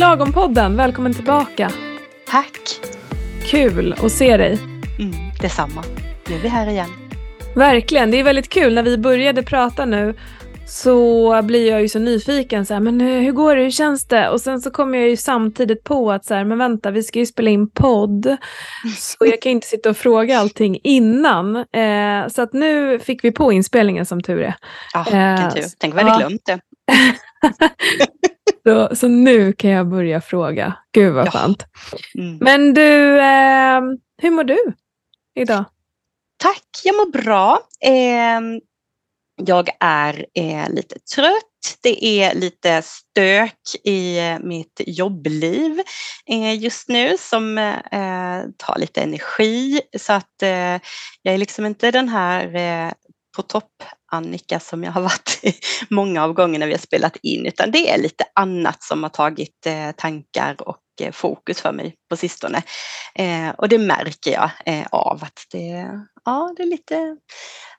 till Lagom-podden. Välkommen tillbaka. Tack! Kul att se dig. Mm, detsamma. Nu är vi här igen. Verkligen. Det är väldigt kul. När vi började prata nu så blir jag ju så nyfiken. Så här, men hur går det? Hur känns det? Och sen så kommer jag ju samtidigt på att så här, men vänta, vi ska ju spela in podd. Så jag kan inte sitta och fråga allting innan. Eh, så att nu fick vi på inspelningen som tur är. Ja, vilken tur. Tänk vad jag hade glömt det. så, så nu kan jag börja fråga. Gud vad ja. skönt. Mm. Men du, eh, hur mår du idag? Tack, jag mår bra. Eh, jag är eh, lite trött. Det är lite stök i eh, mitt jobbliv eh, just nu som eh, tar lite energi så att jag är liksom inte den här på topp Annika som jag har varit många av gångerna vi har spelat in utan det är lite annat som har tagit tankar och fokus för mig på sistone. och det märker jag av att det, ja, det är lite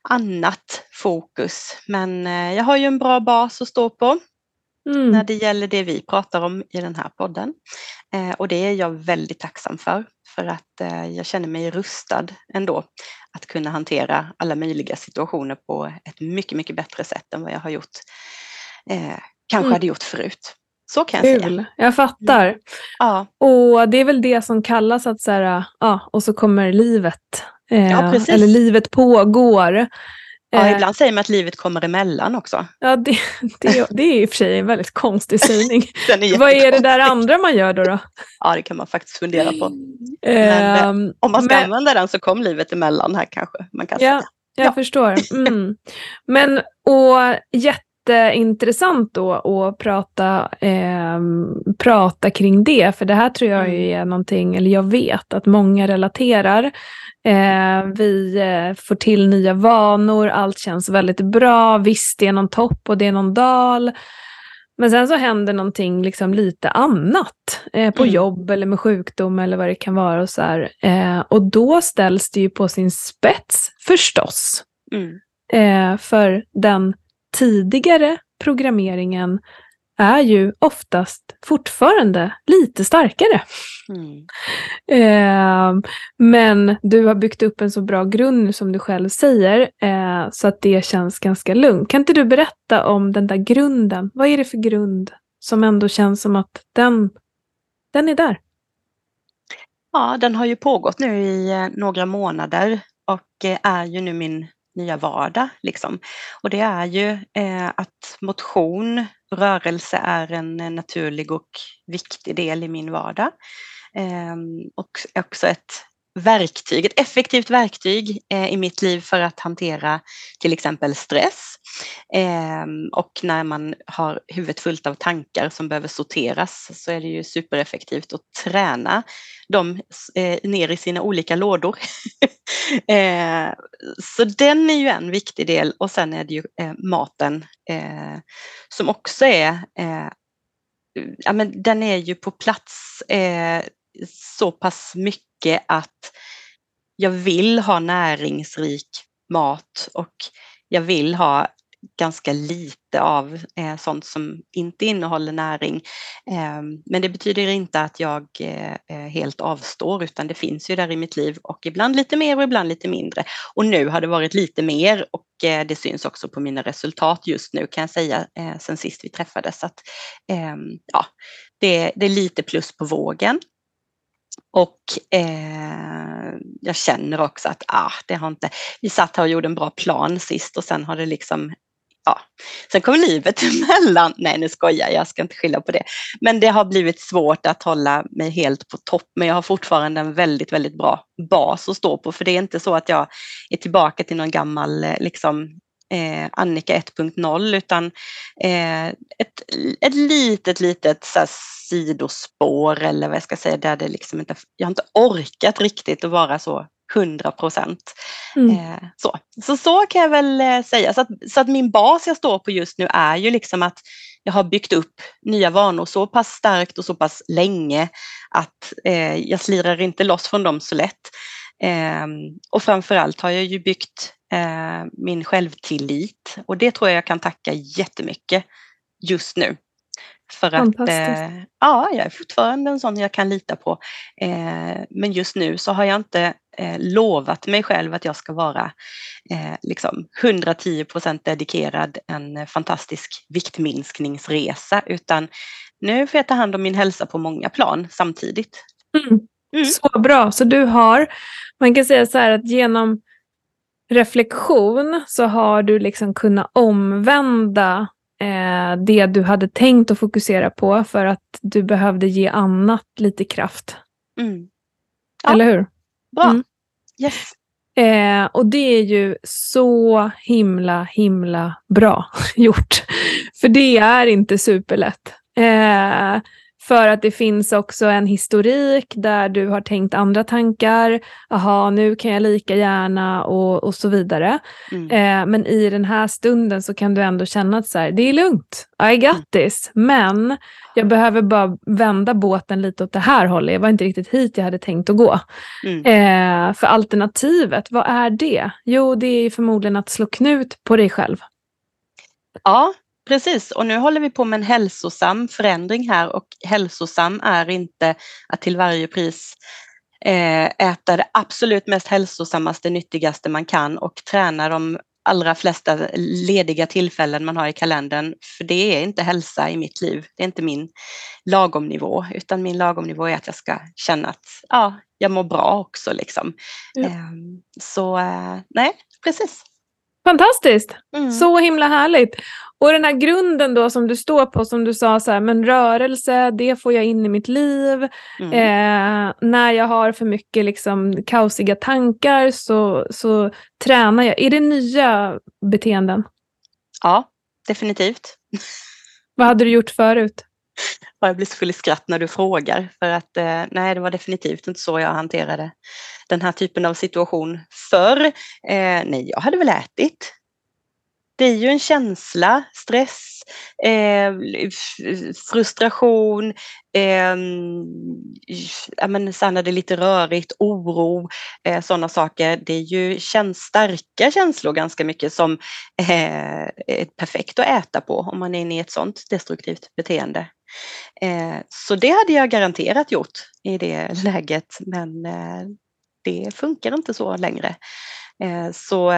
annat fokus. Men eh, jag har ju en bra bas att stå på mm. när det gäller det vi pratar om i den här podden. Eh, och det är jag väldigt tacksam för, för att eh, jag känner mig rustad ändå att kunna hantera alla möjliga situationer på ett mycket, mycket bättre sätt än vad jag har gjort, kanske mm. hade gjort förut. Så kan jag Kul. säga. Jag fattar. Mm. Ja. Och det är väl det som kallas att så här, ja, och så kommer livet Ja, eh, eller livet pågår. Ja, eh, ibland säger man att livet kommer emellan också. Ja, det, det, det är i och för sig en väldigt konstig sägning. är Vad är det där andra man gör då? då? Ja, det kan man faktiskt fundera på. Men, um, om man ska men, använda den så kom livet emellan här kanske. Man kan ja, säga. jag ja. förstår. Mm. Men, och jätteintressant då att prata, eh, prata kring det, för det här tror jag mm. är någonting, eller jag vet att många relaterar Eh, vi eh, får till nya vanor, allt känns väldigt bra. Visst, det är någon topp och det är någon dal. Men sen så händer någonting liksom lite annat eh, på mm. jobb eller med sjukdom eller vad det kan vara. Och, så eh, och då ställs det ju på sin spets förstås. Mm. Eh, för den tidigare programmeringen är ju oftast fortfarande lite starkare. Mm. Eh, men du har byggt upp en så bra grund som du själv säger, eh, så att det känns ganska lugnt. Kan inte du berätta om den där grunden? Vad är det för grund som ändå känns som att den, den är där? Ja, den har ju pågått nu i eh, några månader och eh, är ju nu min nya vardag. Liksom. Och det är ju eh, att motion, rörelse är en naturlig och viktig del i min vardag. Ehm, och också ett verktyg, ett effektivt verktyg eh, i mitt liv för att hantera till exempel stress. Eh, och när man har huvudet fullt av tankar som behöver sorteras så är det ju supereffektivt att träna dem eh, ner i sina olika lådor. Eh, så den är ju en viktig del och sen är det ju eh, maten eh, som också är ja, men den är ju på plats så pass mycket att jag vill ha näringsrik mat och jag vill ha ganska lite av eh, sånt som inte innehåller näring. Eh, men det betyder inte att jag eh, eh, helt avstår utan det finns ju där i mitt liv och ibland lite mer och ibland lite mindre. Och nu har det varit lite mer och eh, det syns också på mina resultat just nu kan jag säga eh, sen sist vi träffades att ehm, ja, det, det är lite plus på vågen. Och eh, jag känner också att ah, det har inte, vi satt här och gjorde en bra plan sist och sen har det liksom, ja, sen kom livet emellan. Nej nu skojar jag, jag ska inte skylla på det. Men det har blivit svårt att hålla mig helt på topp men jag har fortfarande en väldigt, väldigt bra bas att stå på för det är inte så att jag är tillbaka till någon gammal eh, liksom eh, Annika 1.0 utan eh, ett, ett litet, litet så här, sidospår eller vad jag ska säga där det liksom inte, jag har inte orkat riktigt att vara så 100 procent. Mm. Eh, så. så. så kan jag väl eh, säga. Så att, så att min bas jag står på just nu är ju liksom att jag har byggt upp nya vanor så pass starkt och så pass länge att eh, jag slirar inte loss från dem så lätt. Eh, och framförallt har jag ju byggt min självtillit. Och det tror jag jag kan tacka jättemycket just nu. För att eh, ja, jag är fortfarande en sån jag kan lita på. Eh, men just nu så har jag inte eh, lovat mig själv att jag ska vara eh, liksom 110% dedikerad en fantastisk viktminskningsresa utan nu får jag ta hand om min hälsa på många plan samtidigt. Mm. Mm. Så bra, så du har, man kan säga så här att genom reflektion så har du liksom kunnat omvända eh, det du hade tänkt att fokusera på för att du behövde ge annat lite kraft. Mm. Ja. Eller hur? Bra. Mm. Yes. Eh, och det är ju så himla, himla bra gjort. För det är inte superlätt. Eh, för att det finns också en historik där du har tänkt andra tankar. Jaha, nu kan jag lika gärna och, och så vidare. Mm. Eh, men i den här stunden så kan du ändå känna att så här, det är lugnt, I got mm. this. Men jag behöver bara vända båten lite åt det här hållet. Det var inte riktigt hit jag hade tänkt att gå. Mm. Eh, för alternativet, vad är det? Jo, det är förmodligen att slå knut på dig själv. Ja, Precis, och nu håller vi på med en hälsosam förändring här och hälsosam är inte att till varje pris eh, äta det absolut mest hälsosammaste, nyttigaste man kan och träna de allra flesta lediga tillfällen man har i kalendern. För det är inte hälsa i mitt liv. Det är inte min lagomnivå, utan min lagomnivå är att jag ska känna att ja, jag mår bra också. Liksom. Ja. Ehm, så eh, nej, precis. Fantastiskt! Mm. Så himla härligt. Och den här grunden då som du står på, som du sa, så här, men rörelse, det får jag in i mitt liv. Mm. Eh, när jag har för mycket liksom, kaosiga tankar så, så tränar jag. Är det nya beteenden? Ja, definitivt. Vad hade du gjort förut? Jag blir så full i skratt när du frågar. För att eh, nej, det var definitivt inte så jag hanterade den här typen av situation förr. Eh, nej, jag hade väl ätit det är ju en känsla, stress, eh, frustration, eh, ja, men sen är det lite rörigt, oro, eh, sådana saker. Det är ju käns starka känslor ganska mycket som eh, är perfekt att äta på om man är inne i ett sådant destruktivt beteende. Eh, så det hade jag garanterat gjort i det läget men eh, det funkar inte så längre. Eh, så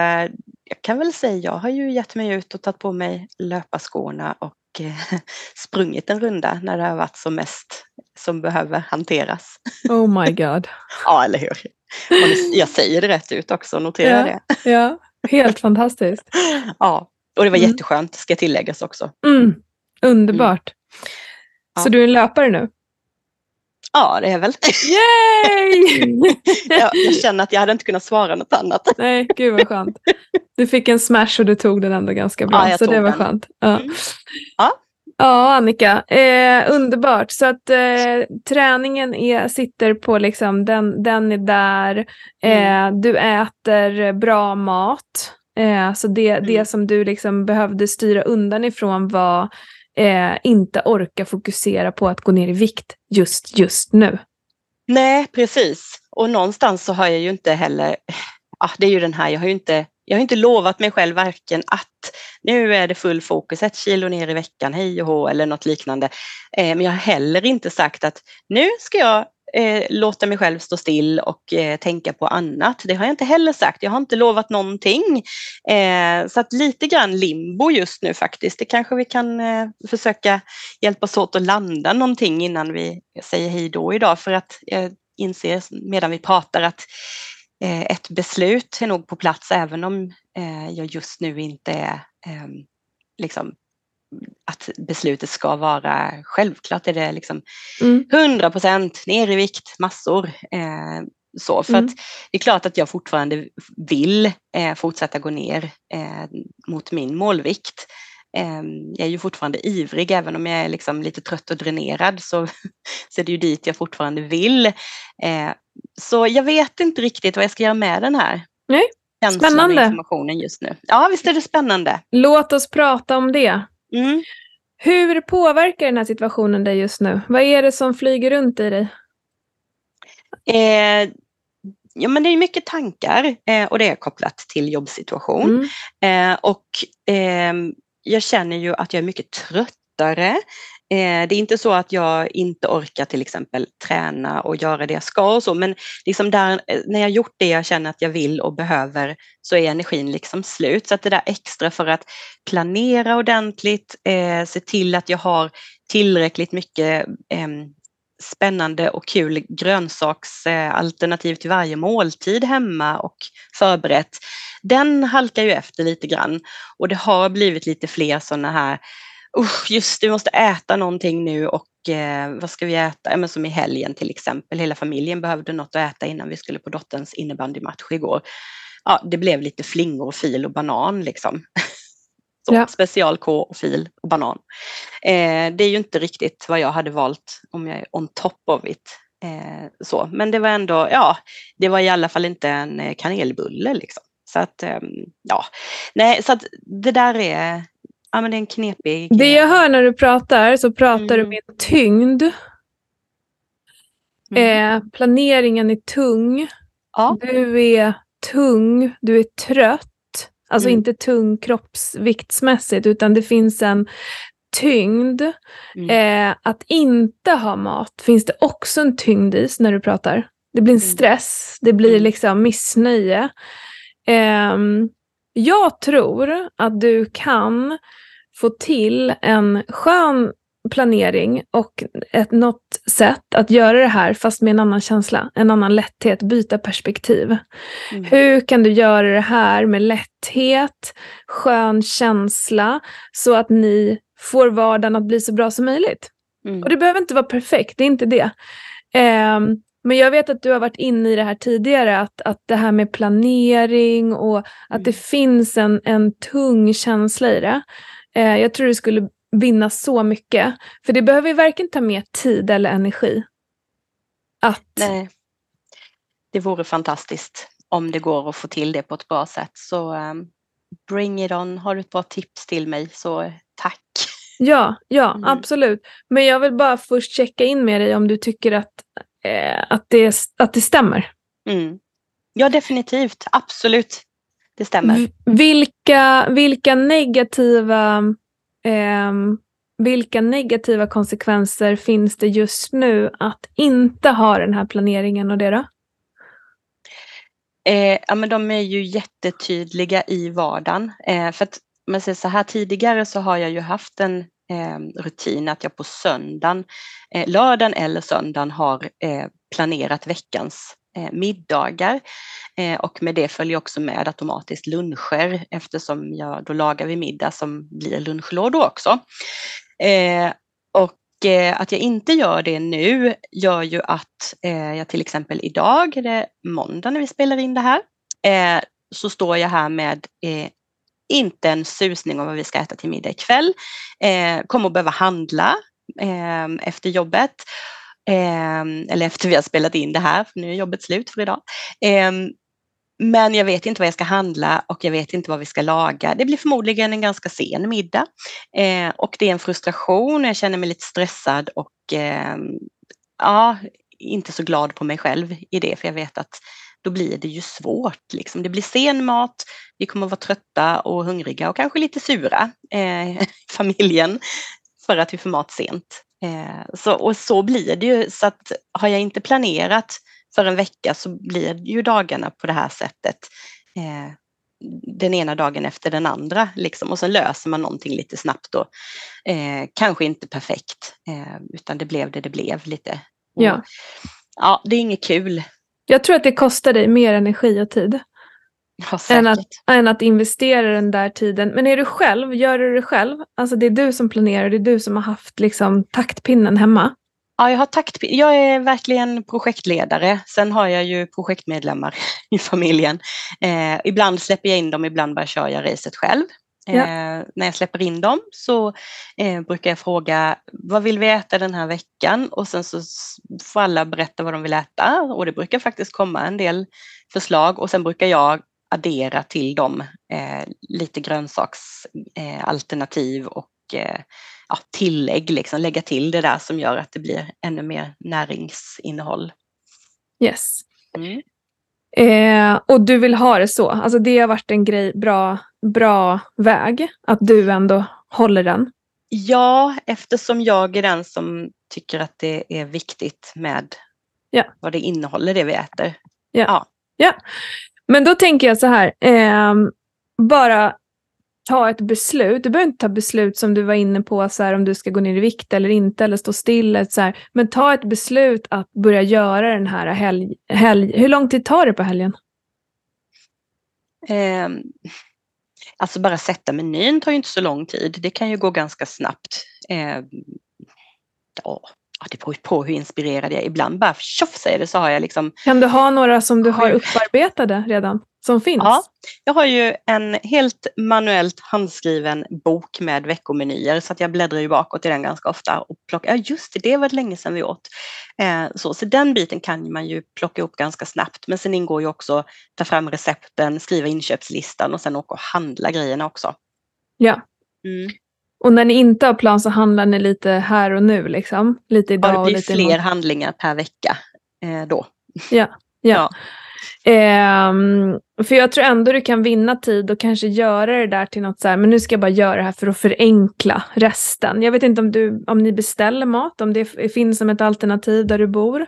jag kan väl säga, jag har ju gett mig ut och tagit på mig löparskorna och sprungit en runda när det har varit som mest som behöver hanteras. Oh my god. ja, eller hur. jag säger det rätt ut också, notera ja, det. ja, helt fantastiskt. ja, och det var mm. jätteskönt, ska tilläggas också. Mm. Underbart. Mm. Ja. Så du är en löpare nu? Ja, det är väl. Yay! jag, jag känner att jag hade inte kunnat svara något annat. Nej, gud vad skönt. Du fick en smash och du tog den ändå ganska bra. Ja, så det var den. skönt. Ja. Mm. ja. Ja, Annika. Eh, underbart. Så att eh, träningen är, sitter på liksom, den, den är där. Eh, mm. Du äter bra mat. Eh, så det, mm. det som du liksom behövde styra undan ifrån var eh, inte orka fokusera på att gå ner i vikt just, just nu. Nej, precis. Och någonstans så har jag ju inte heller, ja, det är ju den här, jag har ju inte, jag har inte lovat mig själv varken att nu är det full fokus, ett kilo ner i veckan, hej och hå eller något liknande. Eh, men jag har heller inte sagt att nu ska jag eh, låta mig själv stå still och eh, tänka på annat. Det har jag inte heller sagt. Jag har inte lovat någonting. Eh, så att lite grann limbo just nu faktiskt. Det kanske vi kan eh, försöka hjälpas åt att landa någonting innan vi säger hej då idag. För att jag inser medan vi pratar att eh, ett beslut är nog på plats även om eh, jag just nu inte är ehm, liksom att beslutet ska vara självklart är det liksom mm. 100 procent ner i vikt, massor. Eh, så, för mm. att det är klart att jag fortfarande vill eh, fortsätta gå ner eh, mot min målvikt. Eh, jag är ju fortfarande ivrig, även om jag är liksom lite trött och dränerad så, så är det ju dit jag fortfarande vill. Eh, så jag vet inte riktigt vad jag ska göra med den här. Nej. Spännande. informationen just nu. Ja, visst är det spännande. Låt oss prata om det. Mm. Hur påverkar den här situationen dig just nu? Vad är det som flyger runt i dig? Eh, ja, men det är mycket tankar eh, och det är kopplat till jobbsituation. Mm. Eh, och ehm, jag känner ju att jag är mycket tröttare Eh, det är inte så att jag inte orkar till exempel träna och göra det jag ska och så, men liksom där, eh, när jag gjort det jag känner att jag vill och behöver så är energin liksom slut. Så att det där extra för att planera ordentligt, eh, se till att jag har tillräckligt mycket eh, spännande och kul grönsaksalternativ eh, till varje måltid hemma och förberett. Den halkar ju efter lite grann och det har blivit lite fler sådana här usch, just vi måste äta någonting nu och eh, vad ska vi äta? Ja, men som i helgen till exempel, hela familjen behövde något att äta innan vi skulle på dotterns innebandymatch igår. Ja, det blev lite flingor, fil och banan liksom. Så, ja. Special K och fil och banan. Eh, det är ju inte riktigt vad jag hade valt om jag är on top of it. Eh, så. Men det var ändå, ja, det var i alla fall inte en eh, kanelbulle liksom. Så att, ehm, ja, nej, så att det där är, ja, men det är en knepig Det jag hör när du pratar, så pratar mm. du med tyngd. Mm. Eh, planeringen är tung. Ja. Du är tung, du är trött. Alltså mm. inte tung kroppsviktsmässigt, utan det finns en tyngd. Mm. Eh, att inte ha mat finns det också en tyngd i när du pratar. Det blir en mm. stress, det blir mm. liksom missnöje. Eh, jag tror att du kan få till en skön planering och ett, något sätt att göra det här fast med en annan känsla, en annan lätthet, byta perspektiv. Mm. Hur kan du göra det här med lätthet, skön känsla så att ni får vardagen att bli så bra som möjligt? Mm. Och det behöver inte vara perfekt, det är inte det. Um, men jag vet att du har varit inne i det här tidigare, att, att det här med planering och att mm. det finns en, en tung känsla i det. Eh, jag tror du skulle vinna så mycket. För det behöver ju varken ta mer tid eller energi. Att... Nej. Det vore fantastiskt om det går att få till det på ett bra sätt. Så um, bring it on. Har du ett bra tips till mig så tack. Ja, ja mm. absolut. Men jag vill bara först checka in med dig om du tycker att, eh, att, det, att det stämmer. Mm. Ja, definitivt. Absolut. Det stämmer. Vilka, vilka, negativa, eh, vilka negativa konsekvenser finns det just nu att inte ha den här planeringen och det då? Eh, ja, men de är ju jättetydliga i vardagen. Eh, för att man säger så här tidigare så har jag ju haft en Eh, rutin att jag på söndagen, eh, lördagen eller söndagen har eh, planerat veckans eh, middagar. Eh, och med det följer också med automatiskt luncher eftersom jag då lagar vi middag som blir lunchlådor också. Eh, och eh, att jag inte gör det nu gör ju att eh, jag till exempel idag, det är måndag när vi spelar in det här, så står jag här med inte en susning om vad vi ska äta till middag ikväll. Eh, kommer att behöva handla eh, efter jobbet Eh, eller efter vi har spelat in det här, för nu är jobbet slut för idag. Eh, men jag vet inte vad jag ska handla och jag vet inte vad vi ska laga. Det blir förmodligen en ganska sen middag. Eh, och det är en frustration, jag känner mig lite stressad och eh, ja, inte så glad på mig själv i det, för jag vet att då blir det ju svårt. Liksom. Det blir sen mat, vi kommer att vara trötta och hungriga och kanske lite sura, eh, familjen, för att vi får mat sent. Eh, så, och så blir det ju, så att har jag inte planerat för en vecka så blir ju dagarna på det här sättet. Eh, den ena dagen efter den andra liksom. och sen löser man någonting lite snabbt då. Eh, kanske inte perfekt eh, utan det blev det det blev lite. Och, ja. ja, det är inget kul. Jag tror att det kostar dig mer energi och tid. Ja, än, att, än att investera den där tiden. Men är du själv, gör du det själv? Alltså det är du som planerar, det är du som har haft liksom, taktpinnen hemma? Ja, jag har taktpin. Jag är verkligen projektledare. Sen har jag ju projektmedlemmar i familjen. Eh, ibland släpper jag in dem, ibland bara kör jag racet själv. Ja. Eh, när jag släpper in dem så eh, brukar jag fråga vad vill vi äta den här veckan och sen så får alla berätta vad de vill äta och det brukar faktiskt komma en del förslag och sen brukar jag addera till dem eh, lite grönsaksalternativ eh, och eh, ja, tillägg, liksom, lägga till det där som gör att det blir ännu mer näringsinnehåll. Yes. Mm. Eh, och du vill ha det så. Alltså det har varit en grej, bra, bra väg. Att du ändå håller den. Ja, eftersom jag är den som tycker att det är viktigt med Ja. vad det innehåller det vi äter. Ja. Men då tänker jag så här. ehm, bara ta ett beslut. Du behöver inte ta beslut som du var inne på, så här, om du ska gå ner i vikt eller inte, eller stå still. Så här. Men ta ett beslut att börja göra den här helg, helg. Hur lång tid tar det på helgen? Eh, alltså bara sätta menyn tar ju inte så lång tid. Det kan ju gå ganska snabbt. Eh, ja, det beror på hur inspirerad jag är. Ibland bara tjoff säger det så har jag liksom Kan du ha några som du har upparbetade redan? Som finns? Ja. Jag har ju en helt manuellt handskriven bok med veckomenyer så att jag bläddrar ju bakåt i den ganska ofta och plockar, ja just det, det var länge sedan vi åt. Eh, så, så den biten kan man ju plocka upp ganska snabbt men sen ingår ju också ta fram recepten, skriva inköpslistan och sen åka och handla grejerna också. ja. Mm. Och när ni inte har plan så handlar ni lite här och nu liksom? Lite Ja, idag det och blir lite fler imorgon. handlingar per vecka eh, då. Ja. Ja. Ehm, för jag tror ändå du kan vinna tid och kanske göra det där till något så här, men nu ska jag bara göra det här för att förenkla resten. Jag vet inte om, du, om ni beställer mat, om det finns som ett alternativ där du bor.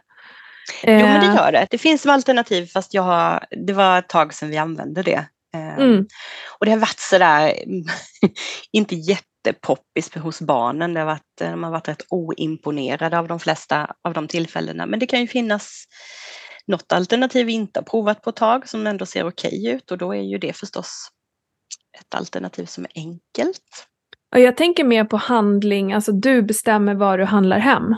Jo men det Ehm, gör det. Det finns som alternativ fast jag har, det var ett tag sedan vi använde det. Eh, Mm. Och det har varit sådär, inte jättepoppis hos barnen. Det har varit, de har varit rätt oimponerade av de flesta av de tillfällena. Men det kan ju finnas något alternativ vi inte har provat på ett tag som ändå ser okej ut och då är ju det förstås ett alternativ som är enkelt. Och jag tänker mer på handling, alltså du bestämmer vad du handlar hem.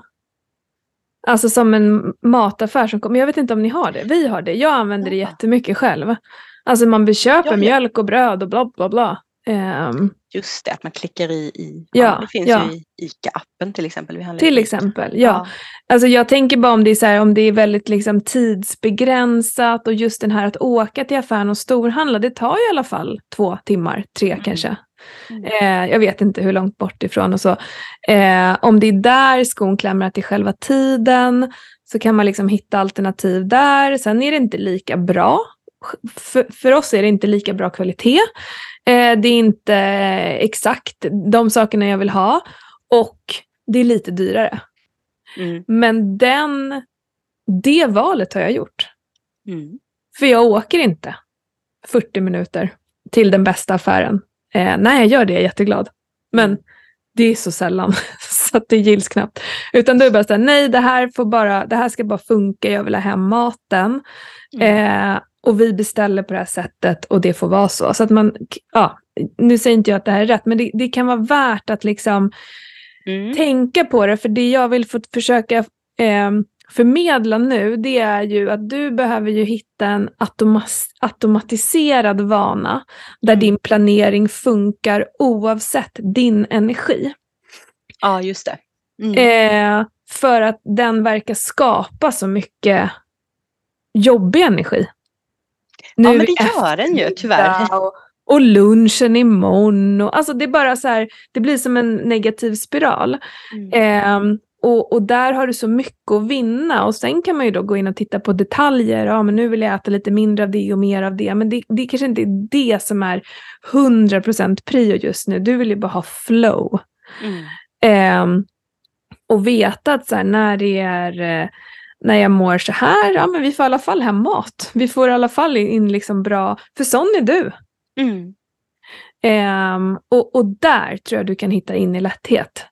Alltså som en mataffär som kommer. Jag vet inte om ni har det. Vi har det. Jag använder det Ja. jättemycket själv. Alltså man köper Ja, ja. mjölk och bröd och bla bla bla. Ehm, Just det, att man klickar i, i Ja, det finns ja. ju i ICA-appen till exempel. Till exempel, ja. Alltså jag tänker bara om det är, så här, om det är väldigt liksom tidsbegränsat och just den här att åka till affären och storhandla, det tar ju i alla fall två timmar, tre Mm. kanske. Mm. Eh, jag vet inte hur långt bort ifrån och så. Eh, om det är där skon det är själva tiden, så kan man liksom hitta alternativ där. Sen är det inte lika bra. För, för oss är det inte lika bra kvalitet. Eh, det är inte exakt de sakerna jag vill ha. Och det är lite dyrare. Mm. Men den, det valet har jag gjort. Mm. För jag åker inte 40 minuter till den bästa affären. Eh, när jag gör det är jag jätteglad. Men Mm. det är så sällan så att det gills knappt. Utan då är det bara så här, nej det här, får bara, det här ska bara funka, jag vill ha hem maten. Mm. Eh, och vi beställer på det här sättet och det får vara så. Så att man, ja, nu säger inte jag att det här är rätt, men det, det kan vara värt att liksom Mm. tänka på det. För det jag vill få försöka eh, förmedla nu, det är ju att du behöver ju hitta en automas- automatiserad vana där Mm. din planering funkar oavsett din energi. Ja, just det. Mm. Eh, för att den verkar skapa så mycket jobbig energi. Ja, Nu men det gör den ju tyvärr. Och, och lunchen imorgon. Och, alltså det är bara så här, det blir som en negativ spiral. Mm. Ehm, och, och där har du så mycket att vinna. Och sen kan man ju då gå in och titta på detaljer. Ja, men nu vill jag äta lite mindre av det och mer av det. Men det, det kanske inte är det som är 100% prio just nu. Du vill ju bara ha flow. Mm. Ehm, och veta att så här, när det är eh, när jag mår så här, ja men vi får i alla fall hem mat. Vi får i alla fall in liksom bra, för sån är du. Mm. Ehm, och, och där tror jag du kan hitta in i lätthet.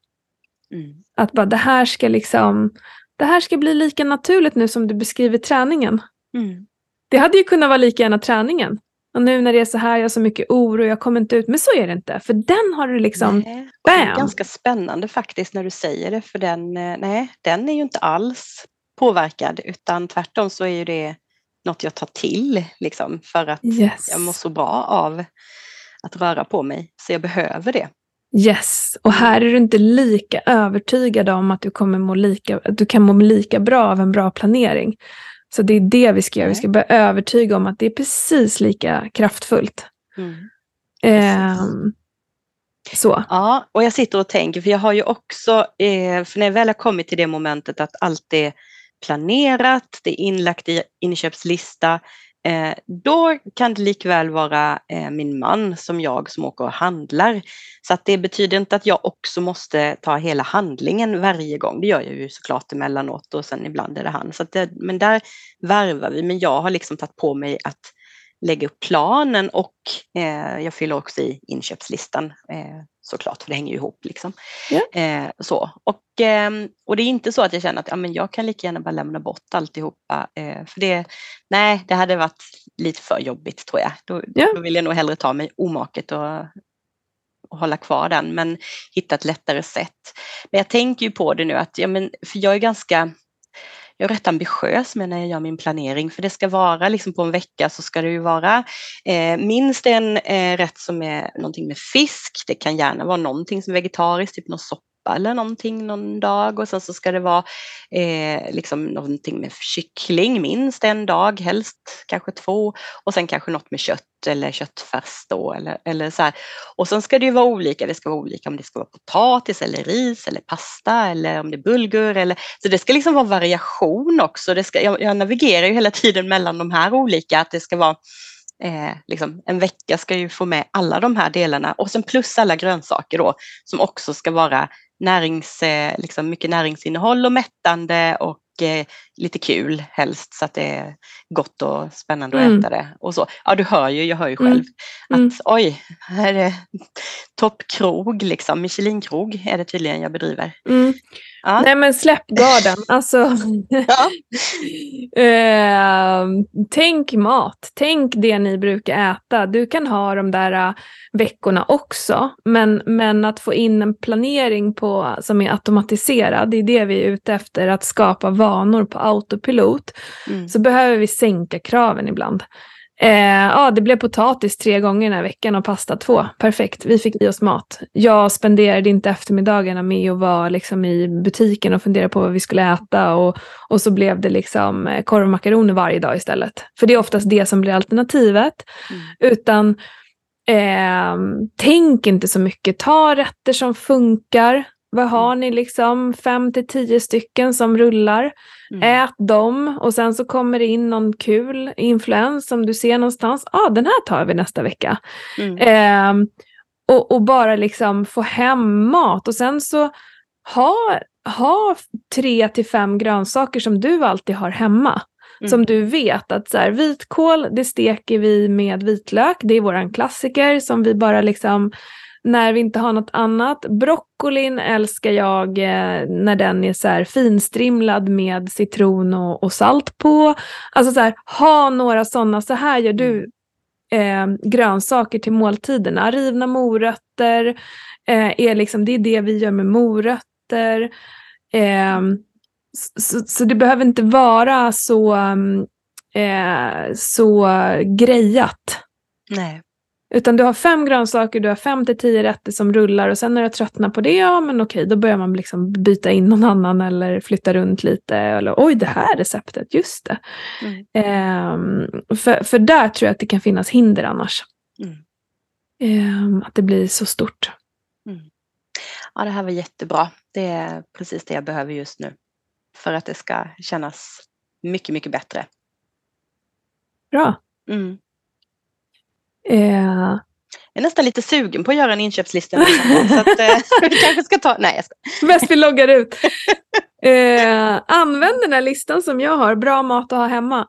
Mm. Att bara det här ska liksom, det här ska bli lika naturligt nu som du beskriver träningen. Mm. Det hade ju kunnat vara lika gärna träningen. Och nu när det är så här, jag har så mycket oro, jag kommer inte ut. Men så är det inte, för den har du liksom, Nej, och det är bam! ganska spännande faktiskt när du säger det för den, eh, nej, den är ju inte alls påverkad utan tvärtom så är ju det något jag tar till liksom för att yes. jag mår så bra av att röra på mig så jag behöver det. Yes, och här är du inte lika övertygad om att du, kommer må lika, att du kan må lika bra av en bra planering. Så det är det vi ska göra, vi ska börja övertyga om att det är precis lika kraftfullt. Mm. Ehm, så. Ja, och jag sitter och tänker, för jag har ju också, eh, för när jag väl har kommit till det momentet att allt är planerat, det är inlagt i inköpslista, eh, då kan det likväl vara eh, min man som jag som åker och handlar. Så att det betyder inte att jag också måste ta hela handlingen varje gång. Det gör jag ju såklart emellanåt och sen ibland är det han. Så det, men där varvar vi. Men jag har liksom tagit på mig att lägga upp planen och eh, jag fyller också i inköpslistan eh, såklart, för det hänger ju ihop. Liksom. Ja. Eh, så. Och, eh, och det är inte så att jag känner att ja, men jag kan lika gärna bara lämna bort alltihopa. Eh, för det, nej, det hade varit lite för jobbigt tror jag. Då, ja. då vill jag nog hellre ta mig omaket och, och hålla kvar den, men hitta ett lättare sätt. Men jag tänker ju på det nu att, ja, men, för jag är ganska jag är rätt ambitiös med när jag gör min planering för det ska vara liksom på en vecka så ska det ju vara eh, minst en eh, rätt som är någonting med fisk. Det kan gärna vara någonting som är vegetariskt, typ någon soppa eller någonting någon dag och sen så ska det vara eh, liksom någonting med kyckling minst en dag, helst kanske två och sen kanske något med kött eller köttfärs då eller, eller så här. Och sen ska det ju vara olika, det ska vara olika om det ska vara potatis eller ris eller pasta eller om det är bulgur eller så det ska liksom vara variation också. Det ska, jag, jag navigerar ju hela tiden mellan de här olika, att det ska vara Eh, liksom, en vecka ska ju få med alla de här delarna och sen plus alla grönsaker då som också ska vara närings, eh, liksom mycket näringsinnehåll och mättande och eh, lite kul helst så att det är gott och spännande mm. att äta det. Och så. Ja, du hör ju, jag hör ju själv mm. att mm. oj, här är toppkrog, liksom, Michelinkrog är det tydligen jag bedriver. Mm. Ja. Nej men släpp garden. Alltså, eh, tänk mat. Tänk det ni brukar äta. Du kan ha de där uh, veckorna också. Men, men att få in en planering på, som är automatiserad, det är det vi är ute efter. Att skapa vanor på autopilot. Mm. Så behöver vi sänka kraven ibland. Eh, ja, det blev potatis tre gånger den här veckan och pasta två. Perfekt, vi fick i oss mat. Jag spenderade inte eftermiddagarna med att vara liksom i butiken och fundera på vad vi skulle äta och, och så blev det liksom eh, korv och makaroner varje dag istället. För det är oftast det som blir alternativet. Mm. Utan eh, tänk inte så mycket, ta rätter som funkar. Vad har mm. ni liksom? Fem till tio stycken som rullar. Mm. Ät dem och sen så kommer det in någon kul influens som du ser någonstans. Ja, ah, den här tar vi nästa vecka. Mm. Eh, och, och, bara liksom få hem mat och sen så ha, ha tre till fem grönsaker som du alltid har hemma. Mm. Som du vet att så här, vitkål, det steker vi med vitlök. Det är våran klassiker som vi bara liksom när vi inte har något annat. Broccolin älskar jag eh, när den är så här finstrimlad med citron och, och salt på. Alltså så här, ha några sådana, så här gör du eh, grönsaker till måltiderna. Rivna morötter, eh, är liksom, det är det vi gör med morötter. Eh, så, så, det behöver inte vara så, eh, så grejat. Nej. Utan du har fem grönsaker, du har fem till tio rätter som rullar och sen när du tröttnar på det, ja men okej, då börjar man liksom byta in någon annan eller flytta runt lite. Eller oj, det här receptet, just det. Mm. Ehm, för, för där tror jag att det kan finnas hinder annars. Mm. Ehm, att det blir så stort. Mm. Ja, det här var jättebra. Det är precis det jag behöver just nu. För att det ska kännas mycket, mycket bättre. Bra. Mm. Eh, jag är nästan lite sugen på att göra en inköpslista. så att, eh, vi kanske ska ta... Nej, jag ska. Bäst vi loggar ut. Eh, använd den här listan som jag har. Bra mat att ha hemma.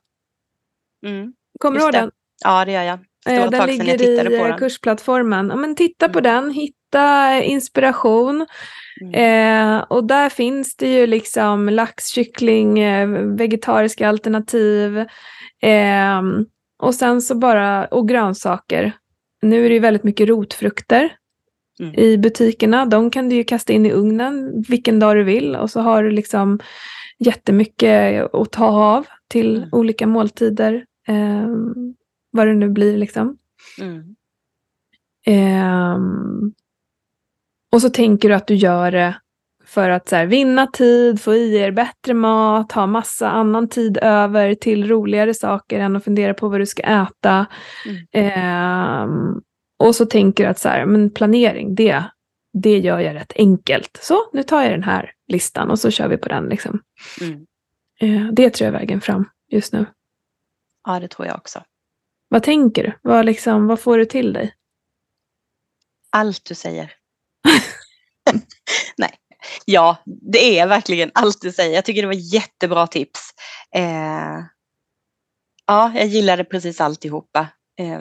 Mm, Kommer du ihåg den? Ja, det gör jag. Det var den ligger i på den. kursplattformen. Ja, men titta mm. på den, hitta inspiration. Mm. Eh, och där finns det ju liksom lax, kyckling, eh, vegetariska alternativ. Eh, och sen så bara, och grönsaker. Nu är det ju väldigt mycket rotfrukter mm. i butikerna. De kan du ju kasta in i ugnen vilken dag du vill och så har du liksom jättemycket att ta av till mm. olika måltider. Eh, vad det nu blir liksom. Mm. Eh, och så tänker du att du gör det för att så här, vinna tid, få i er bättre mat, ha massa annan tid över till roligare saker än att fundera på vad du ska äta. Mm. Eh, och så tänker du att så här, men planering, det, det gör jag rätt enkelt. Så nu tar jag den här listan och så kör vi på den. Liksom. Mm. Eh, det tror jag är vägen fram just nu. ja, det tror jag också. Vad tänker du? Vad, liksom, vad får du till dig? Allt du säger. Ja, det är verkligen allt du säger. Jag tycker det var jättebra tips. Eh, ja, jag gillade precis alltihopa. Eh,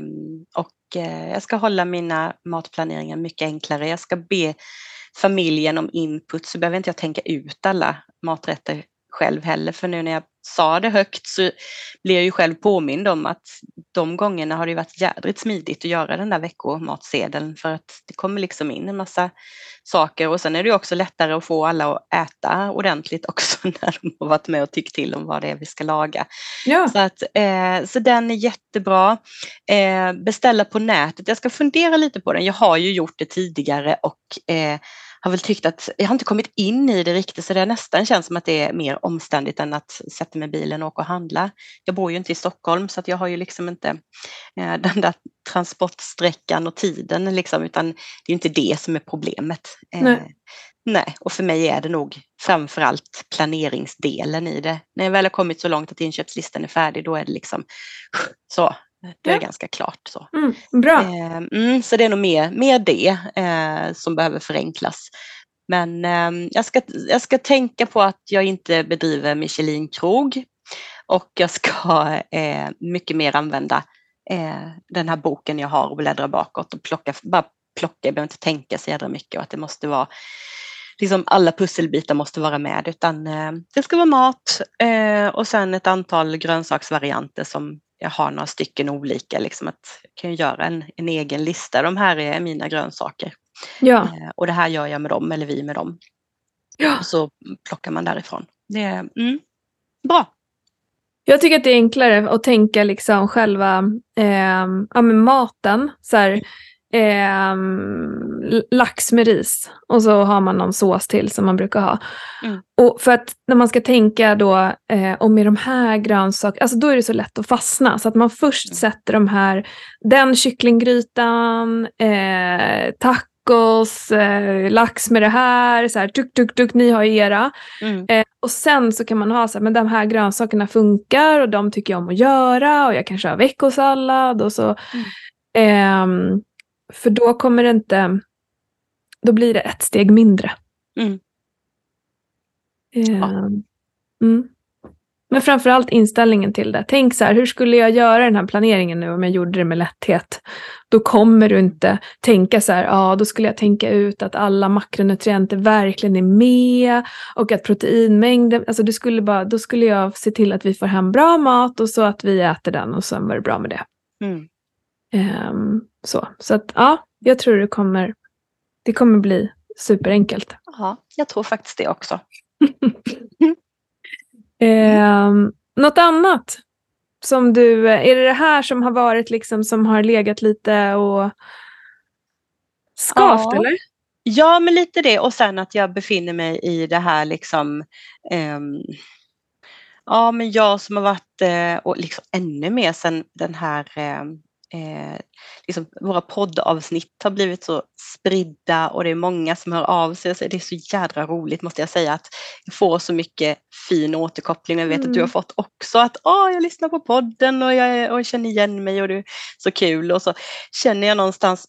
och eh, jag ska hålla mina matplaneringar mycket enklare. Jag ska be familjen om input så behöver inte jag tänka ut alla maträtter själv heller. För nu när jag sa det högt så blir jag ju själv påmind om att de gångerna har det varit jädrigt smidigt att göra den där veckomatsedeln för att det kommer liksom in en massa saker och sen är det också lättare att få alla att äta ordentligt också när de har varit med och tyckt till om vad det är vi ska laga. Ja. Så, att, eh, så den är jättebra. Eh, beställa på nätet, jag ska fundera lite på den. Jag har ju gjort det tidigare och eh, har väl tyckt att jag har inte kommit in i det riktigt så det nästan känns som att det är mer omständigt än att sätta mig i bilen och åka och handla. Jag bor ju inte i Stockholm så att jag har ju liksom inte eh, den där transportsträckan och tiden liksom, utan det är inte det som är problemet. Eh, nej. nej. och för mig är det nog framförallt planeringsdelen i det. När jag väl har kommit så långt att inköpslistan är färdig, då är det liksom så, det är ja. ganska klart. Så. Mm, bra. Eh, mm, så det är nog mer, mer det eh, som behöver förenklas. Men eh, jag, ska, jag ska tänka på att jag inte bedriver Michelin-krog och jag ska eh, mycket mer använda eh, den här boken jag har och bläddra bakåt och plocka, bara plocka, jag behöver inte tänka så jädra mycket och att det måste vara liksom alla pusselbitar måste vara med utan eh, det ska vara mat och sen ett antal grönsaksvarianter som jag har några stycken olika, liksom att jag kan göra en, en egen lista. De här är mina grönsaker. Ja. Eh, och det här gör jag med dem, eller vi med dem. Ja. Och så plockar man därifrån. Det är mm, bra. Jag tycker att det är enklare att tänka liksom själva eh, ja, maten. Så här, eh, lax med ris och så har man någon sås till som man brukar ha. Mm. Och för att när man ska tänka då eh, och med de här grönsakerna, alltså då är det så lätt att fastna. Så att man först mm. sätter de här, den kycklinggrytan, eh, tacos, eh, lax med det här, så här tuk, tuk, tuk, ni har era. Mm. Eh, och sen så kan man ha så här, men de här grönsakerna funkar och de tycker jag om att göra och jag kanske har veckosallad och så. Mm. För då kommer det inte, då blir det ett steg mindre. Mm. Ja. Ehm, mm. Men framförallt inställningen till det. Tänk så här, hur skulle jag göra den här planeringen nu om jag gjorde det med lätthet? Då kommer du inte tänka så här, ja då skulle jag tänka ut att alla makronutrienter verkligen är med och att proteinmängden, alltså du skulle bara, då skulle jag se till att vi får hem bra mat och så att vi äter den och sen var det bra med det. Mm. Um, så så att, ja, jag tror det kommer, det kommer bli superenkelt. Ja, jag tror faktiskt det också. um, något annat som du, är det det här som har varit liksom som har legat lite och skavt ja. eller? Ja, men lite det och sen att jag befinner mig i det här liksom um, Ja, men jag som har varit eh, och liksom ännu mer sen den här eh, liksom våra poddavsnitt har blivit så spridda och det är många som hör av sig. det är så jädra roligt måste jag säga att jag får så mycket fin återkoppling. Jag vet mm. att du har mm. fått också att Åh, jag lyssnar på podden och jag, och jag känner igen mig och det är så kul. Och så känner jag någonstans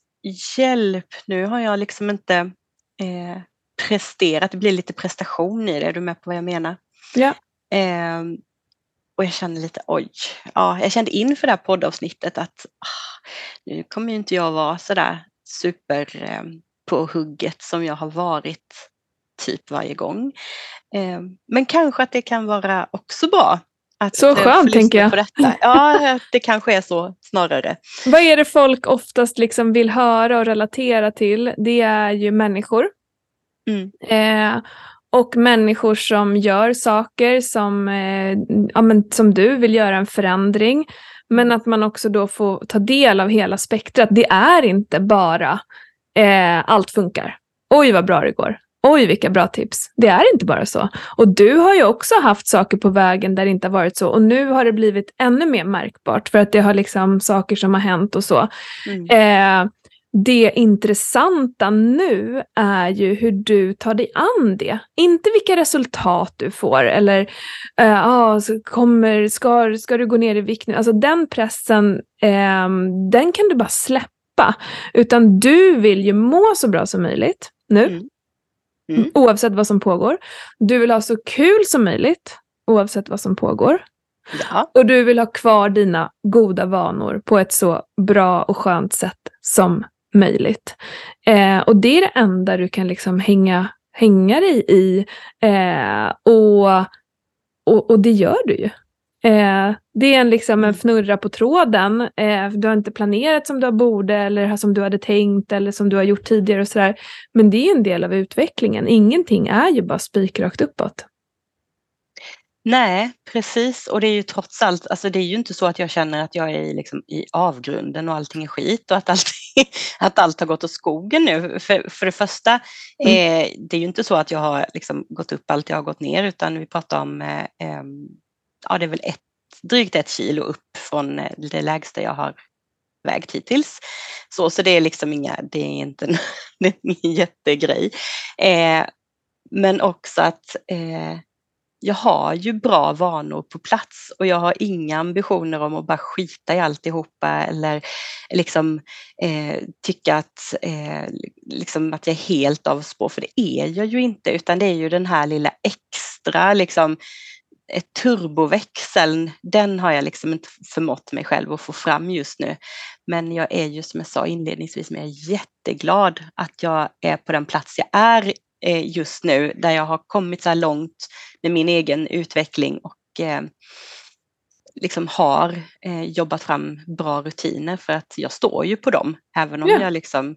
hjälp, nu har jag liksom inte eh, presterat, det blir lite prestation i det, är du med på vad jag menar? Ja. Eh, och jag kände lite oj, ja, jag kände inför det här poddavsnittet att ah, nu kommer ju inte jag vara sådär super eh, på hugget som jag har varit typ varje gång. Eh, men kanske att det kan vara också bra. Att, så skönt tänker jag. På detta. Ja, det kanske är så snarare. Vad är det folk oftast liksom vill höra och relatera till? Det är ju människor. Mm. Eh, och människor som gör saker som, eh, ja, men, som du vill göra en förändring. Men att man också då får ta del av hela spektrat. Det är inte bara eh, allt funkar. Oj vad bra det går. Oj vilka bra tips. Det är inte bara så. Och du har ju också haft saker på vägen där det inte har varit så. Och nu har det blivit ännu mer märkbart för att det har liksom saker som har hänt och så. Mm. Eh, det intressanta nu är ju hur du tar dig an det. Inte vilka resultat du får eller uh, ah, kommer, ska, ska du gå ner i vikt nu? Alltså den pressen, eh, den kan du bara släppa. Utan du vill ju må så bra som möjligt nu. Mm. Mm. Oavsett vad som pågår. Du vill ha så kul som möjligt oavsett vad som pågår. Ja. Och du vill ha kvar dina goda vanor på ett så bra och skönt sätt som möjligt. Eh, och det är det enda du kan liksom hänga, hänga dig i. Eh, och, och, och det gör du ju. Eh, det är en, liksom en fnurra på tråden. Eh, du har inte planerat som du borde eller som du hade tänkt eller som du har gjort tidigare och sådär. Men det är en del av utvecklingen. Ingenting är ju bara spikrakt uppåt. Nej, precis. Och det är ju trots allt, alltså det är ju inte så att jag känner att jag är liksom i avgrunden och allting är skit och att allt, att allt har gått åt skogen nu. För, för det första, mm. eh, det är ju inte så att jag har liksom gått upp allt jag har gått ner utan vi pratar om, eh, eh, ja det är väl ett, drygt ett kilo upp från eh, det lägsta jag har vägt hittills. Så, så det är liksom inga, det är inte en, det är ingen jättegrej. Eh, men också att eh, jag har ju bra vanor på plats och jag har inga ambitioner om att bara skita i alltihopa eller liksom eh, tycka att, eh, liksom att jag är helt av spår, för det är jag ju inte, utan det är ju den här lilla extra liksom ett turboväxeln, den har jag liksom inte förmått mig själv att få fram just nu. Men jag är ju som jag sa inledningsvis, men jag är jätteglad att jag är på den plats jag är just nu där jag har kommit så här långt med min egen utveckling och eh, liksom har eh, jobbat fram bra rutiner för att jag står ju på dem även om yeah. jag liksom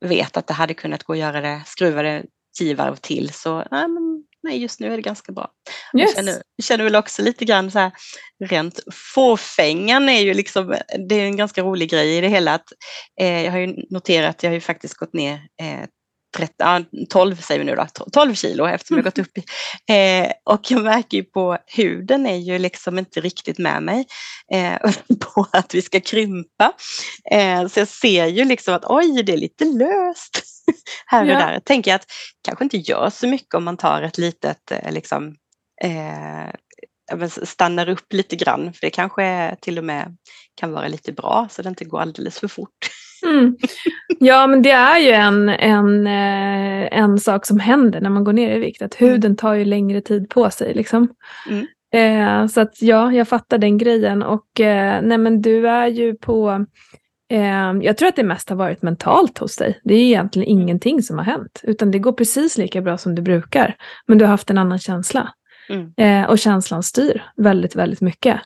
vet att det hade kunnat gå att göra det, skruva det tio varv till så nej, men, nej, just nu är det ganska bra. Yes. Jag känner, känner väl också lite grann så här rent fåfängan är ju liksom, det är en ganska rolig grej i det hela att eh, jag har ju noterat, jag har ju faktiskt gått ner eh, 13, 12 säger vi nu då, 12 kilo eftersom jag gått upp. Eh, och jag märker ju på huden är ju liksom inte riktigt med mig eh, på att vi ska krympa. Eh, så jag ser ju liksom att oj, det är lite löst här och ja. där. Jag tänker att kanske inte gör så mycket om man tar ett litet eh, liksom, eh, stannar upp lite grann, för det kanske till och med kan vara lite bra så det inte går alldeles för fort. Mm. Ja, men det är ju en, en, eh, en sak som händer när man går ner i vikt, att mm. huden tar ju längre tid på sig. Liksom. Mm. Eh, så att ja, jag fattar den grejen. Och eh, nej, men du är ju på eh, jag tror att det mest har varit mentalt hos dig. Det är egentligen mm. ingenting som har hänt, utan det går precis lika bra som det brukar. Men du har haft en annan känsla. Mm. Eh, och känslan styr väldigt, väldigt mycket.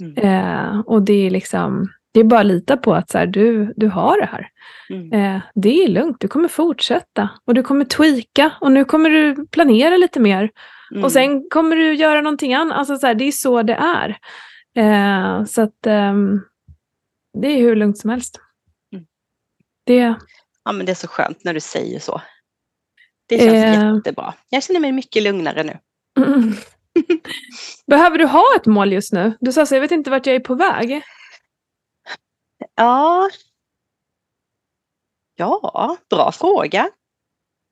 Mm. Eh, och det är liksom, det är bara att lita på att så här, du, du har det här. Mm. Eh, det är lugnt, du kommer fortsätta och du kommer tweaka och nu kommer du planera lite mer. Mm. Och sen kommer du göra någonting annat. Alltså, så här, det är så det är. Eh, så att eh, det är hur lugnt som helst. Mm. Det... Ja, men det är så skönt när du säger så. Det känns eh. jättebra. Jag känner mig mycket lugnare nu. Behöver du ha ett mål just nu? Du sa så, jag vet inte vart jag är på väg. Ja. Ja, bra fråga.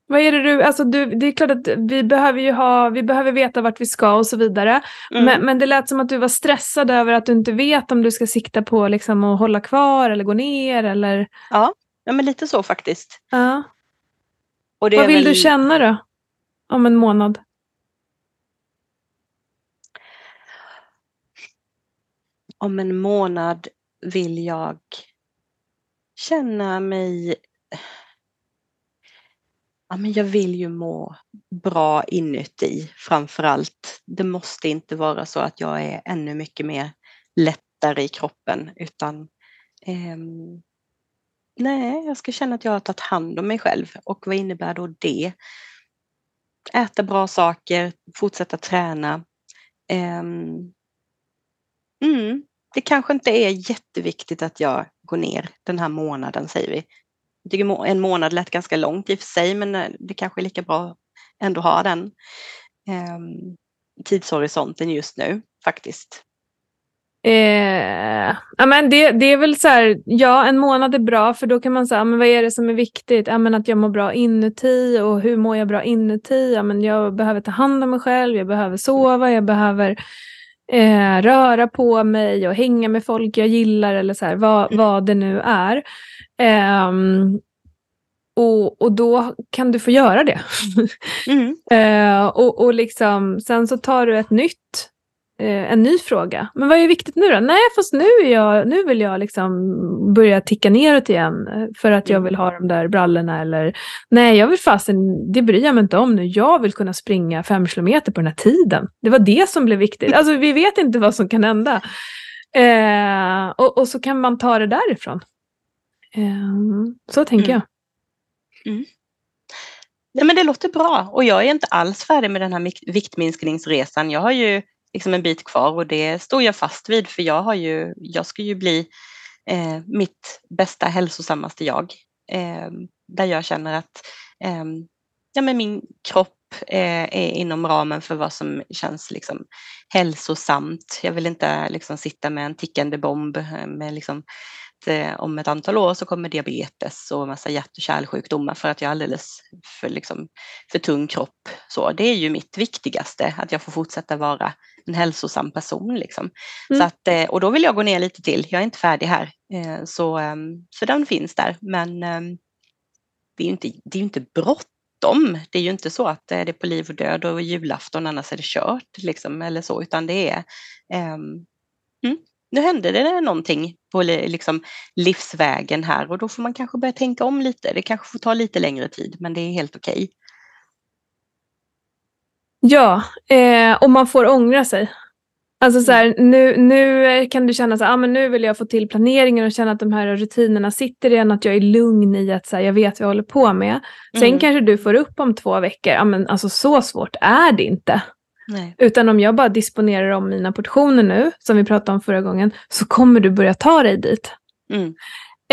Vad är det du, alltså du, det är klart att vi behöver ju ha, vi behöver veta vart vi ska och så vidare. Mm. Men, men det lät som att du var stressad över att du inte vet om du ska sikta på liksom att hålla kvar eller gå ner eller? Ja, ja men lite så faktiskt. Ja. Vad vill väl... du känna då? Om en månad? Om en månad vill jag känna mig Ja, men jag vill ju må bra inuti framför allt. Det måste inte vara så att jag är ännu mycket mer lättare i kroppen utan eh, nej, jag ska känna att jag har tagit hand om mig själv och vad innebär då det? Äta bra saker, fortsätta träna. Eh, mm, det kanske inte är jätteviktigt att jag går ner den här månaden säger vi. Jag tycker en månad lät ganska långt i och för sig men eh, det kanske är lika bra ändå ha den eh, tidshorisonten just nu faktiskt. Eh, ja, men det, det är väl så här, ja en månad är bra för då kan man säga, men vad är det som är viktigt? Ja, men att jag mår bra inuti och hur mår jag bra inuti? Ja, men jag behöver ta hand om mig själv, jag behöver sova, jag behöver eh, röra på mig och hänga med folk jag gillar eller så här, vad, mm. vad det nu är. Eh, och, och då kan du få göra det. Mm. eh, och, och liksom, sen så tar du ett nytt eh, en ny fråga. Men vad är viktigt nu då? Nej, fast nu, är jag, nu vill jag liksom börja ticka neråt igen eh, för att jag mm. vill ha de där brallorna. Eller nej, jag vill fasen, det bryr jag mig inte om nu. Jag vill kunna springa fem kilometer på den här tiden. Det var det som blev viktigt. Alltså vi vet inte vad som kan hända. Eh, och, och, så kan man ta det därifrån. Eh, så tänker mm. jag. Mm. Ja, men det låter bra och jag är inte alls färdig med den här viktminskningsresan. Jag har ju liksom en bit kvar och det står jag fast vid för jag, har ju, jag ska ju bli eh, mitt bästa hälsosammaste jag. Eh, där jag känner att eh, ja, men min kropp eh, är inom ramen för vad som känns liksom hälsosamt. Jag vill inte liksom sitta med en tickande bomb eh, med liksom eh, om ett antal år så kommer diabetes och massa hjärt och kärlsjukdomar för att jag är alldeles för, liksom, för tung kropp. Så det är ju mitt viktigaste, att jag får fortsätta vara en hälsosam person. Liksom. Mm. Så att, eh, och då vill jag gå ner lite till, jag är inte färdig här. Eh, så, ehm, så den finns där, men ehm, det är ju inte, det är inte bråttom. Det är ju inte så att det är på liv och död och julafton annars är det kört. Liksom, eller så, utan det är um, mm, nu hände det någonting på liksom livsvägen här och då får man kanske börja tänka om lite. Det kanske får ta lite längre tid, men det är helt okej. Okay. Ja, eh, och man får ångra sig. Alltså så här, mm. nu, nu kan du känna att ah, nu vill jag få till planeringen och känna att de här rutinerna sitter igen, att jag är lugn i att så här, jag vet vad jag håller på med. Sen mm. kanske du får upp om två veckor, ah, men alltså så svårt är det inte. Nej. Utan om jag bara disponerar om mina portioner nu, som vi pratade om förra gången, så kommer du börja ta dig dit. Mm.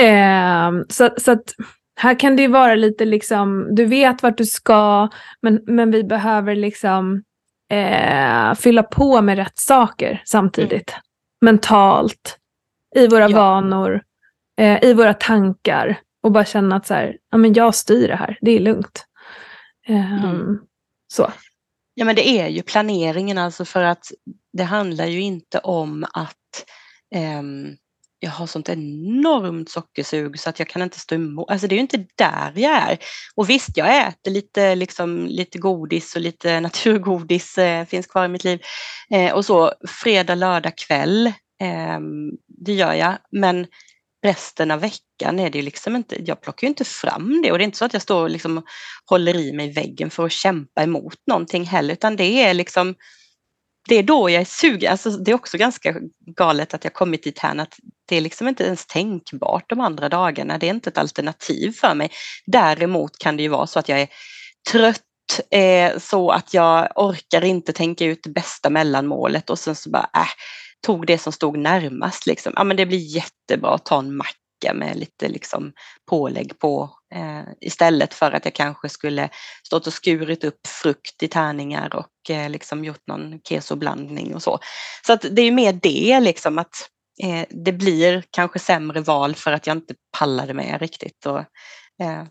Eh, så, så att här kan det ju vara lite liksom, du vet vart du ska, men, men vi behöver liksom eh, fylla på med rätt saker samtidigt. Mm. Mentalt, i våra ja. vanor, eh, i våra tankar. Och bara känna att så här, ja, men jag styr det här, det är lugnt. Eh, mm. Så. Ja men det är ju planeringen alltså för att det handlar ju inte om att um, jag har sånt enormt sockersug så att jag kan inte stå emot. Alltså det är ju inte där jag är. Och visst, jag äter lite, liksom, lite godis och lite naturgodis eh, finns kvar i mitt liv. Eh, och så fredag, lördag kväll, eh, det gör jag. Men resten av veckan är det ju liksom inte, jag plockar ju inte fram det och det är inte så att jag står och liksom håller i mig i väggen för att kämpa emot någonting heller utan det är liksom det är då jag är sugen. Alltså, det är också ganska galet att jag kommit dit här att det är liksom inte ens tänkbart de andra dagarna. Det är inte ett alternativ för mig. Däremot kan det ju vara så att jag är trött eh, så att jag orkar inte tänka ut det bästa mellanmålet och sen så bara äh, tog det som stod närmast. Liksom. Ja, men det blir jättebra att ta en macka med lite liksom, pålägg på eh, istället för att jag kanske skulle stått och skurit upp frukt i tärningar och eh, liksom gjort någon kesoblandning och så. Så att det är mer det liksom att eh, det blir kanske sämre val för att jag inte pallade med riktigt. Och, eh,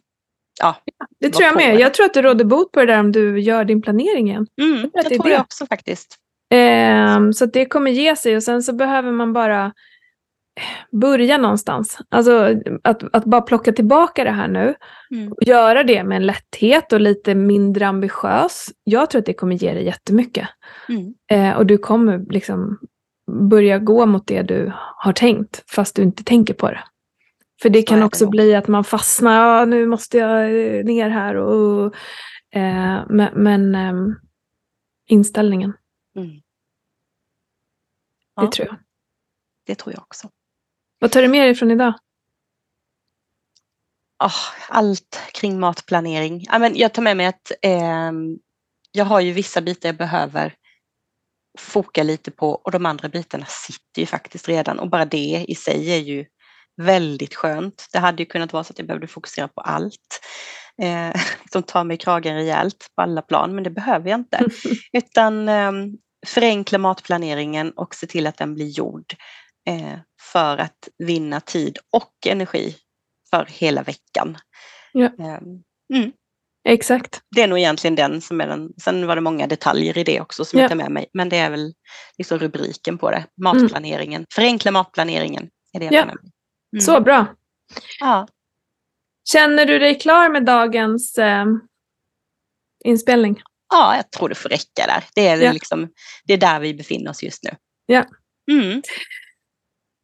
ja, det tror jag med. Jag tror att du råder bot på det där om du gör din planering igen. Mm, jag tror, det, tror jag också faktiskt. Eh, så det kommer ge sig och sen så behöver man bara börja någonstans. Alltså att, att bara plocka tillbaka det här nu mm. och göra det med en lätthet och lite mindre ambitiös. Jag tror att det kommer ge dig jättemycket. Mm. Eh, och du kommer liksom börja gå mot det du har tänkt fast du inte tänker på det. För det Så kan också det bli att man fastnar, ja, nu måste jag eh, ner här och eh, men, men eh, inställningen. Mm. Ja, det tror jag. Det tror jag också. Vad tar du med dig från idag? Oh, allt kring matplanering. jag tar med mig att eh, jag har ju vissa bitar jag behöver foka lite på och de andra bitarna sitter ju faktiskt redan och bara det i sig är ju väldigt skönt. Det hade ju kunnat vara så att jag behövde fokusera på allt. Eh, som tar mig i kragen rejält på alla plan, men det behöver jag inte. Utan eh, förenkla matplaneringen och se till att den blir gjord eh, för att vinna tid och energi för hela veckan. Ja. Eh, mm. Exakt. Det är nog egentligen den som är den. Sen var det många detaljer i det också som Ja. jag tar med mig. Men det är väl liksom rubriken på det. Matplaneringen. Förenkla matplaneringen. Är det Ja. Mm. Så bra. Ja. Känner du dig klar med dagens eh, inspelning? Ja, jag tror det får räcka där. Det är, Ja. liksom, det är där vi befinner oss just nu. Ja. Mm.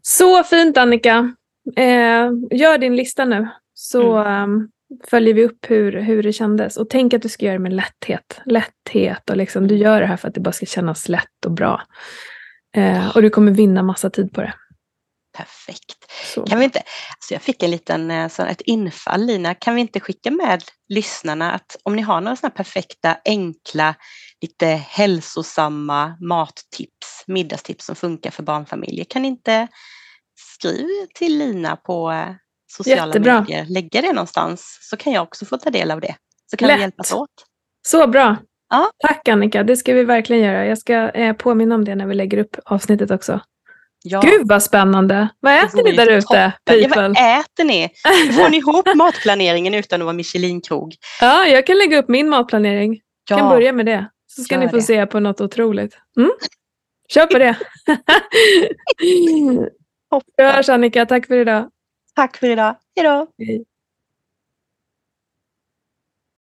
Så fint Annika. Eh, gör din lista nu så ehm, följer vi upp hur, hur det kändes. Och tänk att du ska göra det med lätthet. Lätthet och liksom, du gör det här för att det bara ska kännas lätt och bra. Eh, och du kommer vinna massa tid på det. Perfekt. Så. Kan vi inte, alltså jag fick en liten, eh, så ett infall Lina, kan vi inte skicka med lyssnarna att om ni har några sådana perfekta, enkla, lite hälsosamma mattips, middagstips som funkar för barnfamiljer, kan ni inte skriva till Lina på eh, sociala Jättebra. medier, lägga det någonstans så kan jag också få ta del av det. Så kan Lätt. vi hjälpas åt. Så bra. Ja. Tack Annika, det ska vi verkligen göra. Jag ska eh, påminna om det när vi lägger upp avsnittet också. Ja, Gud vad spännande! Vad äter ni där ute. Ja, vad äter ni? Hur får ni ihop matplaneringen utan att vara Michelinkrog? Ja, jag kan lägga upp min matplanering. Ja, kan börja med det. Så ska gör ni få det. se på något otroligt. Mm? Kör på det! Vi hörs Annika, tack för idag. tack för idag. Hej då! Hej.